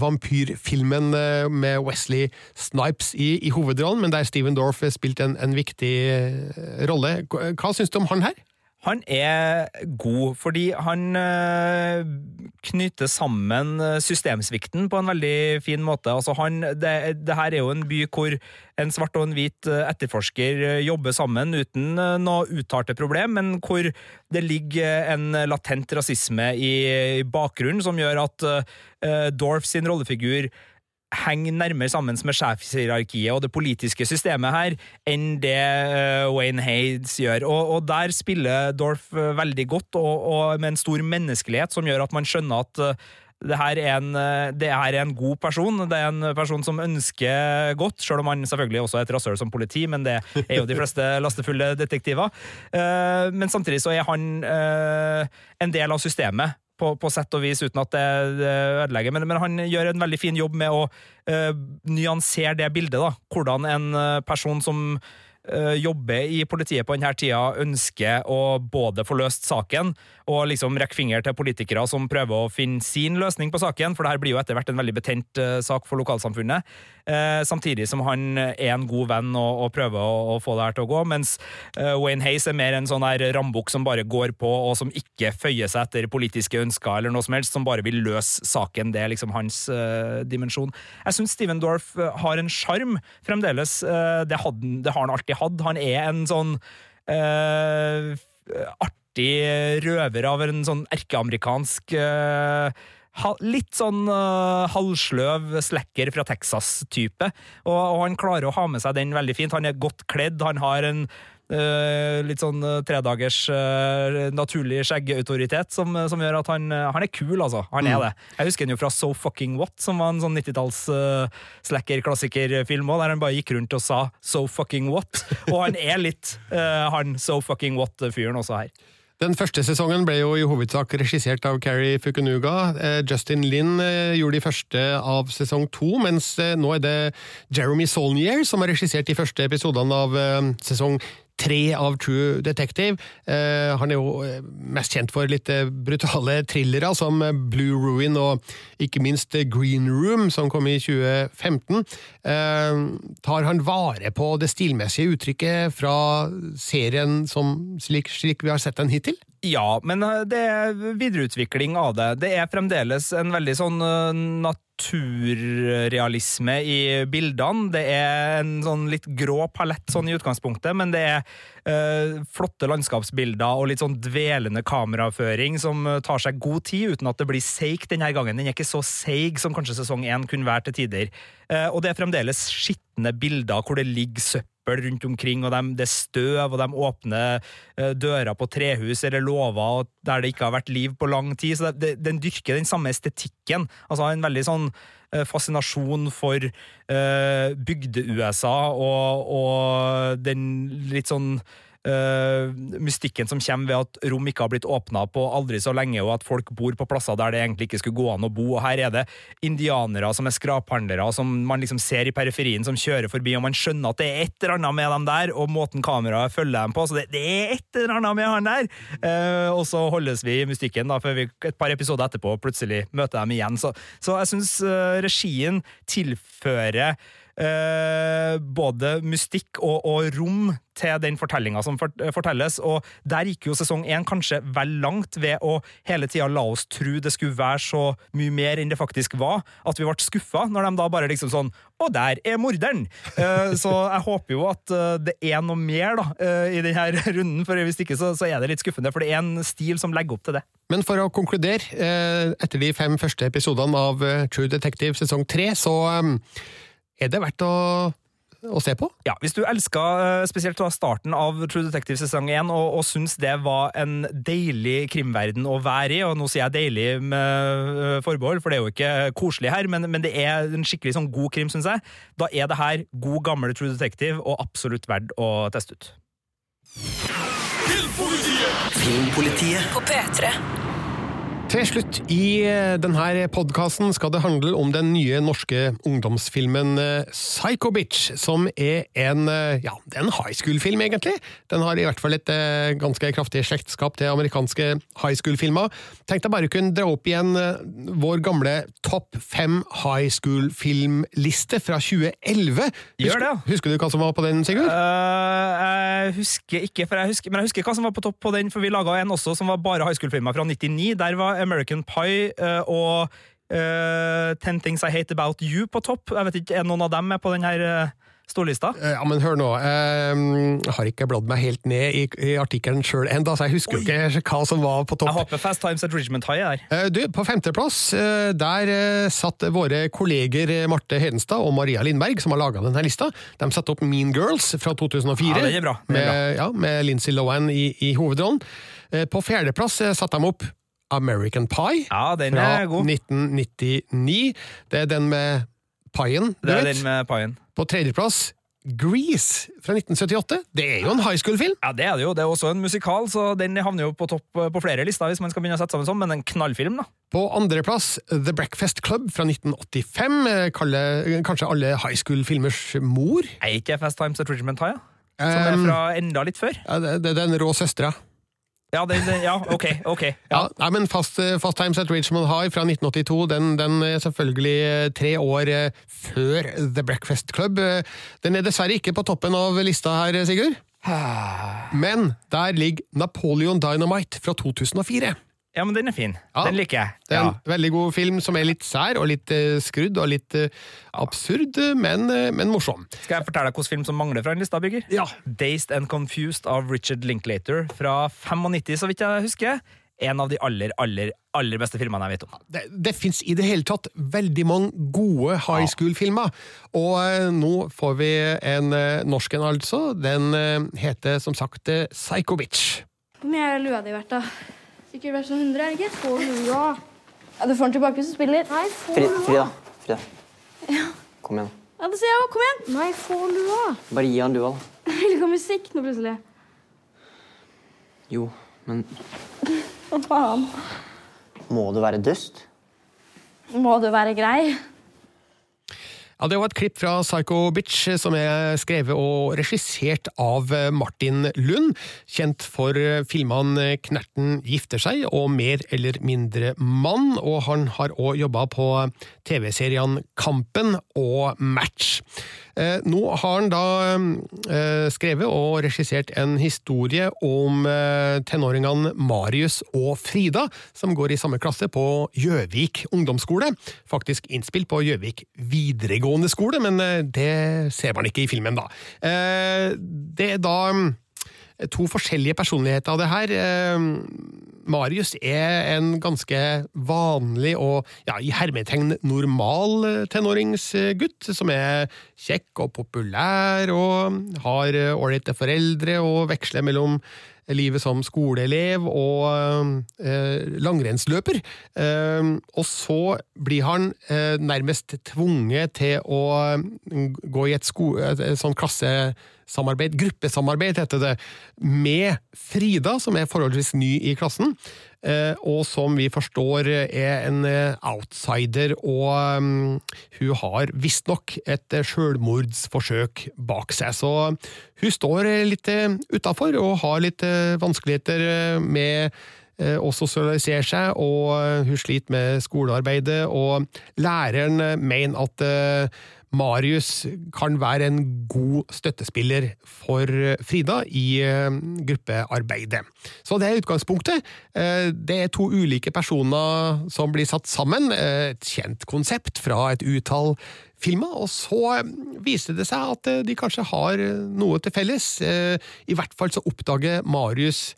vampyrfilmen med Wesley Snipes i, i hovedrollen, men der Steven Dorff spilte en, en viktig rolle. Hva syns du om han her? Han er god fordi han øh, knytter sammen øh, systemsvikten på en veldig fin måte. Altså han, det, det, her er jo en by hvor en svart og en hvit øh, etterforsker jobber sammen uten noe uttalte problem, men hvor det ligger en latent rasisme i, bakgrunnen som gjør at Dorf sin rollefigur henger nærmere sammen med sjefshierarkiet og det politiske systemet her enn det uh, Wayne Hades gjør. Og, og, der spiller Dorf uh, veldig godt, og, og, med en stor menneskelighet som gjør at man skjønner at uh, det her, er en, det her er en god person. Det er en person som ønsker godt, selv om han selvfølgelig også er et rasshøl som politi, men det er jo de fleste lastefulle detektiver. Men samtidig så er han en del av systemet på, på, sett og vis, uten at det, det ødelegger. Men, men, han gjør en veldig fin jobb med å uh, nyansere det bildet. da. Hvordan en uh, person som uh, jobber i politiet på denne tida, ønsker å både få løst saken og liksom rekke finger til politikere som prøver å finne sin løsning på saken, for det her blir jo etter hvert en veldig betent sak for lokalsamfunnet. Eh, samtidig som han er en god venn og, og prøver å, å, få det her til å gå. Mens eh, Wayne Hayes er mer en sånn her rambukk som bare går på, og som ikke føyer seg etter politiske ønsker eller noe som helst, som bare vil løse saken. Det er liksom hans eh, dimensjon. Jeg syns Steven Dorff har en sjarm fremdeles. Uh, det, hadde, det, har han alltid hatt. Han er en sånn uh, artig røver av en sånn erkeamerikansk uh, litt sånn uh, halvsløv slacker fra Texas-type. Og, og, han klarer å ha med seg den veldig fint. Han er godt kledd, han har en uh, litt sånn uh, tredagers uh, naturlig skjeggautoritet som, som, gjør at han, han, er kul, altså. Han er mm. det. Jeg husker han jo fra So Fucking What, som var en sånn 90-talls slacker-klassikerfilm òg, der han bare gikk rundt og sa So Fucking What. Og han er litt han So Fucking What-fyren også her. Den første sesongen ble jo i hovedsak regissert av Carrie Fukunuga. Eh, Justin Lin eh, gjorde de første av sesong to, mens eh, nå er det Jeremy Solnier som har regissert de første episodene av sesong tre av True Detective. Eh, han er jo eh, mest kjent for litt eh, brutale thrillere som Blue Ruin og ikke minst Green Room, som kom i 2015. tar han vare på det stilmessige uttrykket fra serien som slik, slik vi har sett den hittil? Ja, men det er videreutvikling av det. Det er fremdeles en veldig sånn naturrealisme i bildene. Det er en sånn litt grå palett sånn i utgangspunktet, men det er øh, flotte landskapsbilder og litt sånn dvelende kameraføring som tar seg god tid, uten at det blir seigt denne gangen. Den er ikke så seig som kanskje sesong én kunne være til tider. Og det er fremdeles skitne bilder hvor det ligger søppel rundt omkring, og de, det er støv, og de åpner uh, dører på trehus eller låver der det ikke har vært liv på lang tid. Så det, den dyrker den samme estetikken. Altså en veldig sånn uh, fascinasjon for uh, bygde-USA og, og den litt sånn uh, mystikken som kommer ved at rom ikke har blitt åpna på aldri så lenge, og at folk bor på plasser der det egentlig ikke skulle gå an å bo. Og her er det indianere som er skraphandlere, som man liksom ser i periferien, som kjører forbi, og man skjønner at det er et eller annet med dem der, og måten kameraet følger dem på. Så det, det er et eller annet med han der! Uh, og så holdes vi i mystikken, da, før vi et par episoder etterpå plutselig møter dem igjen. Så, så jeg syns uh, regien tilfører eh, både mystikk og, og, rom til den fortellinga som fortelles. Og der gikk jo sesong én kanskje vel langt ved å hele tida la oss tro det skulle være så mye mer enn det faktisk var, at vi ble skuffa når de da bare liksom sånn Og der er morderen! Eh, så jeg håper jo at eh, det er noe mer da, eh, i denne runden, for hvis ikke så, er det litt skuffende, for det er en stil som legger opp til det. Men for å konkludere, etter de fem første episodene av True Detective sesong tre, så er det verdt å å se på? Ja, Hvis du elska spesielt da starten av True Detective sesong 1 og, og syns det var en deilig krimverden å være i, og nå sier jeg deilig med eh, forbehold, for det er jo ikke koselig her, men, men det er en skikkelig sånn god krim, syns jeg, da er det her god, gammel True Detective og absolutt verdt å teste ut. Filmpolitiet. Filmpolitiet på P3. Til slutt i eh, denne podkasten skal det handle om den nye norske ungdomsfilmen eh, Psycho Bitch, som er en, eh, ja, det er en high school-film, egentlig. Den har i hvert fall et ganske kraftig slektskap til amerikanske high school-filmer. Tenkte jeg bare kunne dra opp igjen vår gamle topp fem high school-filmliste fra 2011. Gjør det, ja. Husker, husker du hva som var på den, Sigurd? Uh, jeg husker ikke, for jeg husker, men jeg husker hva som var på topp på den, for vi laga en også som var bare high school-filmer fra 99. Der var American Pie eh, og eh, Ten Things I Hate About You på topp. Jeg vet ikke, Er noen av dem med på den her eh, storlista? Ja, men hør nå. Jeg har ikke bladd meg helt ned i, i artikkelen sjøl ennå, så jeg husker jo ikke hva som var på topp. Jeg håper Fast Times at Regiment High er Du, På femteplass der satt våre kolleger Marte Hedenstad og Maria Lindberg, som har laga denne lista. De satte opp Mean Girls fra 2004, Ja, det er bra. Det er med, ja, med Lindsay Lohan i, i hovedrollen. På fjerdeplass satte de opp American Pie Ja, den fra er god. 1999. Det er den med paien, du Det er vet. den med paien. På tredjeplass Grease fra 1978. Det er jo en high school-film. Ja, det er det jo. Det er også en musikal, så den havner jo på topp eh, på flere lister hvis man skal begynne å sette sammen sånn, men en knallfilm, da. På andreplass The Breakfast Club fra 1985. Kalle, kanskje alle high school-filmers mor. Er ikke Fast Times at Richmond High, ja? Som er fra enda litt før? Ja, det, det er den rå søstera. Ja, det, det, ja ok. ok. Ja. Ja. nei, men Fast, eh, Fast Times at Richmond High fra 1982, den, den er selvfølgelig eh, tre år eh, før The Breakfast Club. Eh, Den er dessverre ikke på toppen av lista her, Sigurd. Men der ligger Napoleon Dynamite fra 2004. ja, men den er fin. Ja. Den liker jeg. Det er Ja. en veldig god film som er litt sær og litt uh, skrudd og litt uh, absurd, men, uh, men morsom. Skal jeg fortelle deg hvilken film som mangler fra den lista, Bygger? Ja. Dazed and Confused av Richard Linklater fra 95, så vidt jeg husker. En av de aller, aller, aller beste filmene jeg vet om. Det, det fins i det hele tatt veldig mange gode high school-filmer, og eh, nå får vi en eh, norsk en, altså. Den eh, heter som sagt eh, Psycho Bitch. Hvor mye er lua di verdt, da? Sikkert verdt sånn 100, er det ikke? Få lua. Ja, du får den tilbake hvis du spiller. Nei, få Fri, lua. Frida. Frida. Kom igjen. Ja, det sier jeg òg. Kom igjen. Nei, få lua. Bare gi han lua, da. Jeg vil ikke ha musikk nå plutselig. Jo, men Hva faen? må du være dust? Må du være grei? Ja, Det var et klipp fra Psycho Bitch eh, som er skrevet og regissert av eh, Martin Lund, kjent for eh, filmene Knerten gifter seg og Mer eller mindre mann, og han har òg jobba på TV-seriene Kampen og Match. Eh, Nå har han da eh, skrevet og regissert en historie om eh, tenåringene Marius og Frida, som går i samme klasse på Gjøvik ungdomsskole. Faktisk innspilt på Gjøvik videregående skole, men det ser man ikke i filmen, da. Det er da to forskjellige personligheter av det her. Eh, Marius er en ganske vanlig og ja, i hermetegn normal eh, tenåringsgutt, som er kjekk og populær og har eh, ålreite foreldre og veksler mellom livet som skoleelev og eh, langrennsløper. Eh, og så blir han eh, nærmest tvunget til å mm, gå i et, sko et, sånn klassesamarbeid, gruppesamarbeid heter det, med Frida, som er forholdsvis ny i klassen. Eh, og som vi forstår er en eh, outsider, og mm, hun har visstnok et eh, selvmordsforsøk bak seg. Så hun står litt utafor og har litt vanskeligheter med og sosialisere seg, og hun sliter med skolearbeidet, og læreren mener at Marius kan være en god støttespiller for eh, Frida i eh, gruppearbeidet. Så det er utgangspunktet. Eh, Det er to ulike personer som blir satt sammen, et kjent konsept fra et utall filmer, og så viste det seg at de kanskje har noe til felles. I hvert fall så oppdager Marius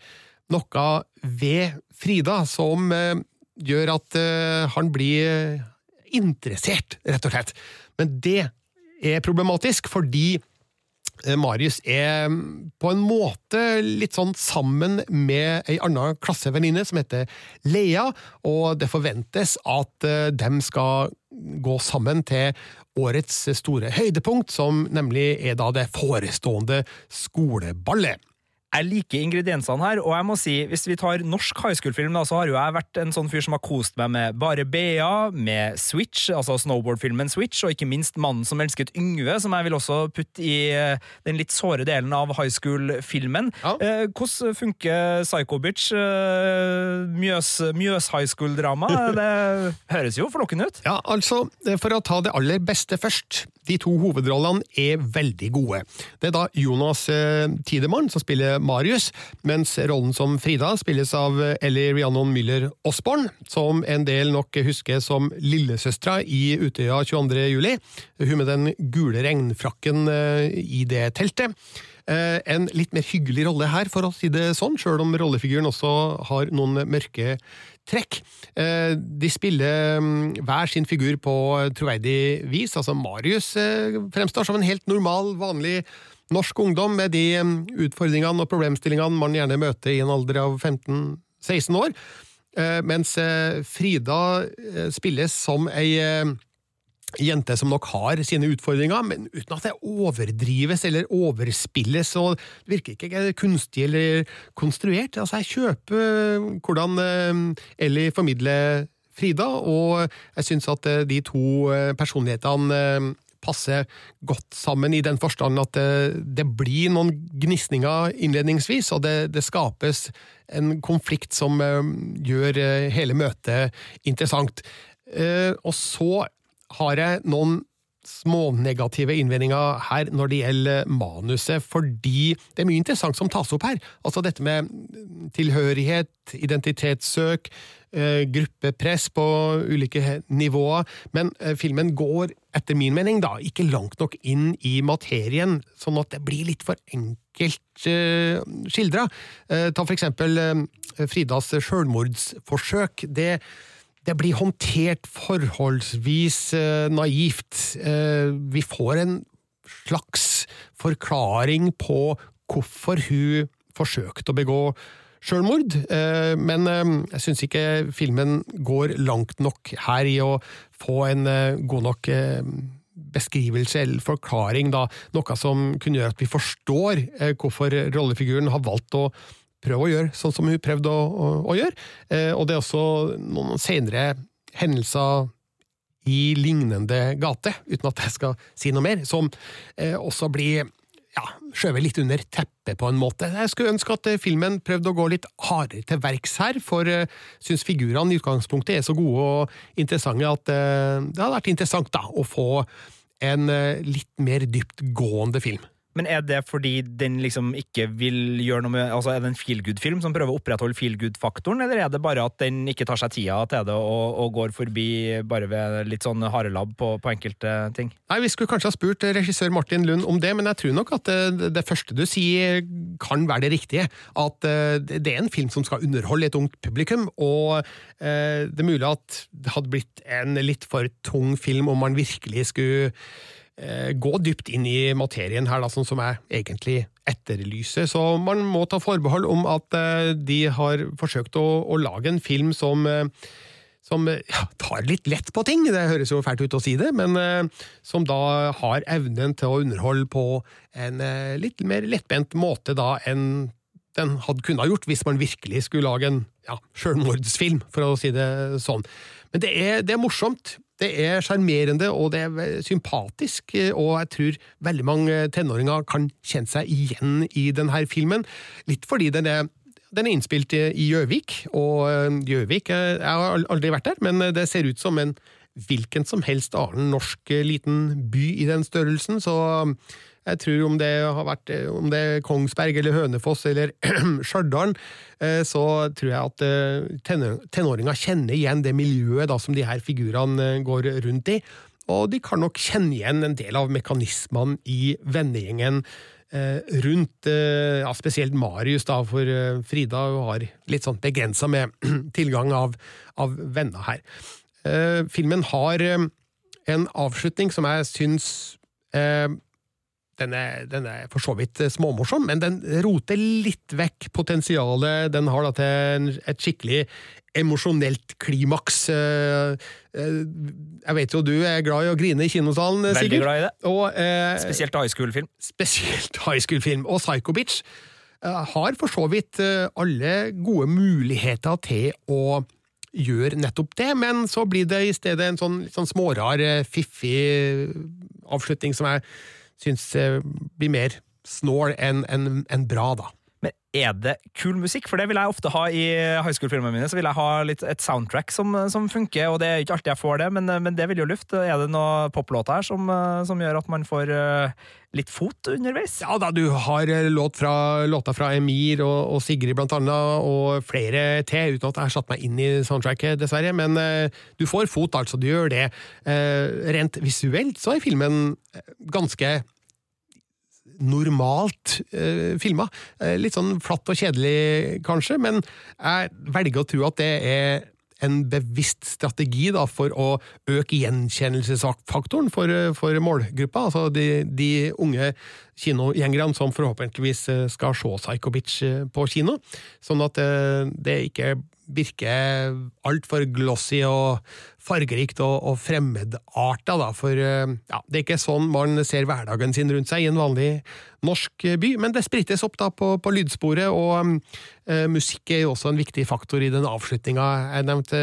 noe ved Frida som gjør at han blir interessert, rett og slett. Men det er problematisk, fordi eh, Marius er mm, på en måte litt sånn sammen med ei anna klassevenninne som heter Lea, og det forventes at eh, dem skal gå sammen til årets store høydepunkt, som nemlig er da det forestående skoleballet. Jeg liker ingrediensene her, og jeg må si, hvis vi tar norsk high school-film, da, så har jo jeg vært en sånn fyr som har kost meg med Bare Bea, med Switch, altså snowboard-filmen Switch, og ikke minst Mannen som elsket Yngve, som jeg vil også putte i eh, den litt såre delen av high school-filmen. Ja. Eh, hvordan funker Psycho Bitch? Eh, Mjøs, Mjøs high school-drama? Det høres jo forlokkende ut. Ja, altså, for å ta det aller beste først. De to hovedrollene er veldig gode. Det er da Jonas eh, Tidemann som spiller Marius, mens rollen som Frida spilles av Ellie Rhiannon Müller Osborn, som en del nok husker som lillesøstera i Utøya 22. juli. Hun med den gule regnfrakken eh, i det teltet. Eh, En litt mer hyggelig rolle her, for å si det sånn, sjøl om rollefiguren også har noen mørke trekk. Eh, De spiller mm, hver sin figur på troverdig vis. Altså Marius fremstår som en helt normal, vanlig norsk ungdom med de utfordringene og problemstillingene man gjerne møter i en alder av 15-16 år. Eh, Mens eh, Frida eh, spilles som ei jente som nok har sine utfordringer, men uten at det overdrives eller overspilles, og det virker ikke kunstig eller konstruert. Altså, jeg kjøper hvordan Ellie formidler Frida, og jeg syns at de to personlighetene passer godt sammen i den forstand at det, det blir noen gnisninger innledningsvis, og det, det skapes en konflikt som eh, gjør eh, hele møtet interessant. Eh, og så har jeg noen smånegative innvendinger her når det gjelder manuset, fordi det er mye interessant som tas opp her. Altså dette med tilhørighet, identitetssøk, gruppepress på ulike nivåer, men filmen går, etter min mening, da, ikke langt nok inn i materien, sånn at det blir litt for enkelt uh, skildra. Uh, ta for eksempel uh, Fridas sjølmordsforsøk. Det det blir håndtert forholdsvis uh, naivt. Eh, vi får en slags forklaring på hvorfor hun forsøkte å begå sjølmord, eh, men eh, jeg syns ikke filmen går langt nok her i å få en eh, god nok beskrivelse eller forklaring, da, noe som kunne gjøre at vi forstår hvorfor rollefiguren har valgt å prøve å gjøre sånn som hun prøvde å, å, å gjøre. Og det er også noen senere hendelser i lignende gate, uten at jeg skal si noe mer, som også blir ja, skjøvet litt under teppet på en måte. Jeg skulle ønske at eh, filmen prøvde å gå litt hardere til verks her, for jeg uh, syns figurene i utgangspunktet er så gode og interessante at uh, det hadde vært interessant da, å få en uh, litt mer dyptgående film. Men er det fordi den liksom ikke vil gjøre noe med Altså, Er det en feelgood-film som prøver å opprettholde feelgood-faktoren, eller er det bare at den ikke tar seg tida til det og, og går forbi bare ved litt sånn harelabb på, på enkelte ting? Nei, Vi skulle kanskje ha spurt regissør Martin Lund om det, men jeg tror nok at det, det første du sier kan være det riktige. At eh, det er en film som skal underholde et ungt publikum, og eh, det er mulig at det hadde blitt en litt for tung film om man virkelig skulle eh, gå dypt inn i materien her, da, sånn som jeg egentlig etterlyser. Så man må ta forbehold om at eh, de har forsøkt å, å lage en film som eh, som ja, tar litt lett på ting, det høres jo fælt ut å si det, men eh, som da har evnen til å underholde på en eh, litt mer lettbent måte da enn den hadde kunnet ha gjort hvis man virkelig skulle lage en ja, selvmordsfilm, for å si det sånn. Men det er, det er morsomt, det er sjarmerende og det er sympatisk, eh, og jeg tror veldig mange tenåringer kan kjenne seg igjen i denne filmen, litt fordi den er den er innspilt i Gjøvik, og eh, Gjøvik eh, Jeg har aldri vært der, men det ser ut som en hvilken som helst annen norsk liten by i den størrelsen, så jeg tror om det har vært eh, om det er Kongsberg eller Hønefoss eller Stjørdal, eh, så tror jeg at eh, tenåringer kjenner igjen det miljøet da som de her figurene går rundt i, og de kan nok kjenne igjen en del av mekanismene i vennegjengen rundt ja, spesielt Marius, da, for Frida har litt sånn begrensa med tilgang av, av venner her. Filmen har en avslutning som jeg syns den er, den er for så vidt eh, småmorsom, men den roter litt vekk potensialet den har da til et skikkelig emosjonelt klimaks. Eh, eh, Jeg vet jo du er glad i å grine i kinosalen, eh, Veldig Sigurd. glad i det. Og, eh, Spesielt high school-film. spesielt high school-film. Og Psycho Bitch har for så vidt alle gode muligheter til å gjøre nettopp det, men så blir det i stedet en sånn, sånn smårar, fiffig avslutning som jeg syns eh, blir mer snål enn en, enn bra, da. Men er det kul musikk? For det vil jeg ofte ha i high school-filmene mine. Så vil jeg ha litt, et soundtrack som, som funker, og det er ikke alltid jeg får det, men, men det vil jo lufte. Er det noen poplåter her som, som gjør at man får eh, litt fot underveis? Ja da, du har eh, låt fra, låta fra Emir og, og Sigrid blant annet, og flere til, uten at jeg har satt meg inn i soundtracket, dessverre. Men uh, du får fot, altså. Du gjør det. Uh, rent visuelt så er filmen ganske normalt eh, filma. Eh, litt sånn flatt og kjedelig, kanskje, men jeg velger å tro at det er en bevisst strategi da, for å øke gjenkjennelsesfaktoren for, eh, for målgruppa, altså de, de unge kinogjengerne som forhåpentligvis eh, skal se Psycho Bitch eh, på kino, sånn at eh, det ikke virker altfor glossy og fargerikt og, og fremmedarta, da, for ja, det er ikke sånn man ser hverdagen sin rundt seg i en vanlig norsk by, men det sprittes opp da på, på lydsporet, og eh, musikk er jo også en viktig faktor i den avslutninga jeg nevnte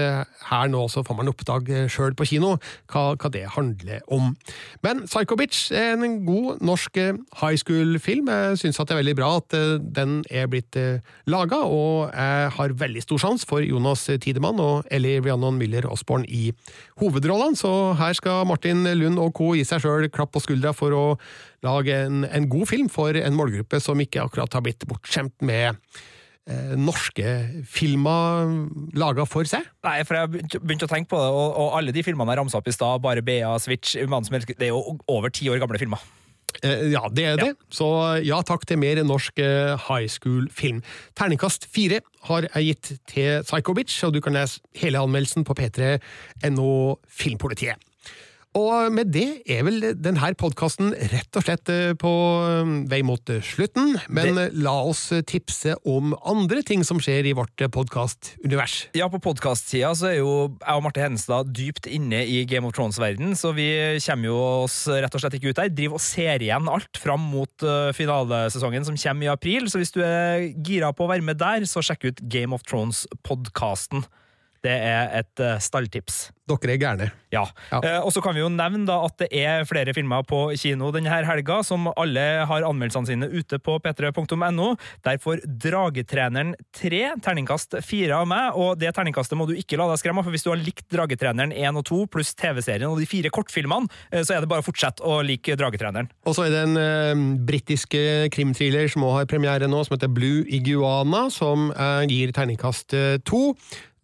her nå, så får man oppdage sjøl på kino hva, hva det handler om. Men Psycho Bitch er en god norsk eh, high school-film. Jeg syns det er veldig bra at eh, den er blitt eh, laga, og jeg har veldig stor sjanse for Jonas Tidemann og Ellie Rhiannon Müller Osborn i hovedrollene, så her skal Martin Lund og co. gi seg sjøl klapp på skuldra for å lage en, en god film for en målgruppe som ikke akkurat har blitt bortskjemt med eh, norske filmer laga for seg. Nei, for jeg har begynte å tenke på det, og, og alle de filmene jeg ramsa opp i stad, bare Bea, Switch, Mannen Det er jo over ti år gamle filmer. Eh, ja, det er det. Så ja takk til mer norsk eh, high school-film. Terningkast fire har jeg gitt til Psycho Bitch, og du kan lese hele anmeldelsen på p3.no Filmpolitiet. Og med det er vel denne podkasten rett og slett eh, på eh, vei mot eh, slutten, men la oss tipse om andre ting som skjer i vårt podkastunivers. Ja, på podkast-tida så er jo jeg og Marte Henstad dypt inne i Game of Thrones-verden, så vi kommer jo oss rett og slett ikke ut der. Driver og ser igjen alt fram mot finalesesongen som kommer i april, så hvis du er gira på å være med der, så sjekk ut Game of Thrones-podkasten. Det er et uh, stalltips. Dere er gærne. Ja. Ja. Eh, og så kan vi jo nevne da at det er flere filmer på kino denne helga, som alle har anmeldelsene sine ute på p3.no. Der får Dragetreneren 3 terningkast 4 av meg, og det terningkastet må du ikke la deg skremme for hvis du har likt Dragetreneren 1 og 2 pluss TV-serien og de fire kortfilmene, eh, så er det bare å fortsette å like Dragetreneren. Og så er det en uh, britisk eh, krimthriller som òg har premiere nå, som heter Blue Iguana, som eh, gir terningkast eh, to.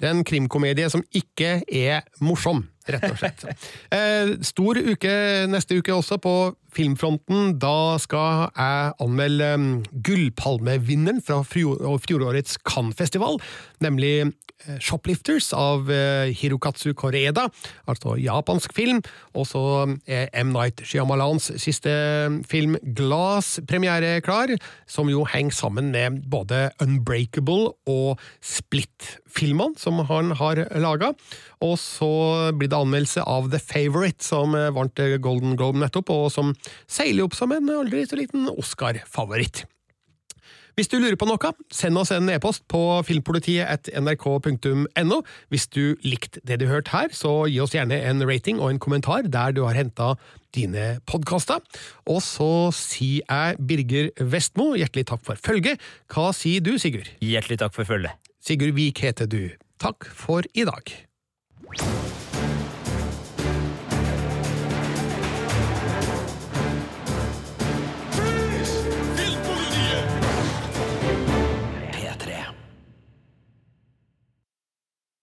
Det er en krimkomedie som ikke er morsom, rett og slett. Eh, stor uke neste uke også på filmfronten. Da skal jeg anmelde um, Gullpalmevinneren fra fjor- fjorårets Cannes-festival, nemlig Shoplifters av eh, Hirokatsu Koreda, altså japansk film. Og så er M. Night Shyamalans siste film Glass premiere klar, som jo henger sammen med både Unbreakable og Split-filmene som han har laga. Og så blir det anmeldelse av The Favourite, som eh, vant eh, Golden Globe nettopp, og som seiler opp som en aldri så liten Oscar-favoritt. Hvis du lurer på noe, send oss en e-post på filmpolitiet.nrk.no. Hvis du likte det du hørte her, så gi oss gjerne en rating og en kommentar der du har henta dine podkaster. Og så sier jeg Birger Vestmo hjertelig takk for følget. Hva sier du, Sigurd? Hjertelig takk for følget. Sigurd Vik heter du. Takk for i dag.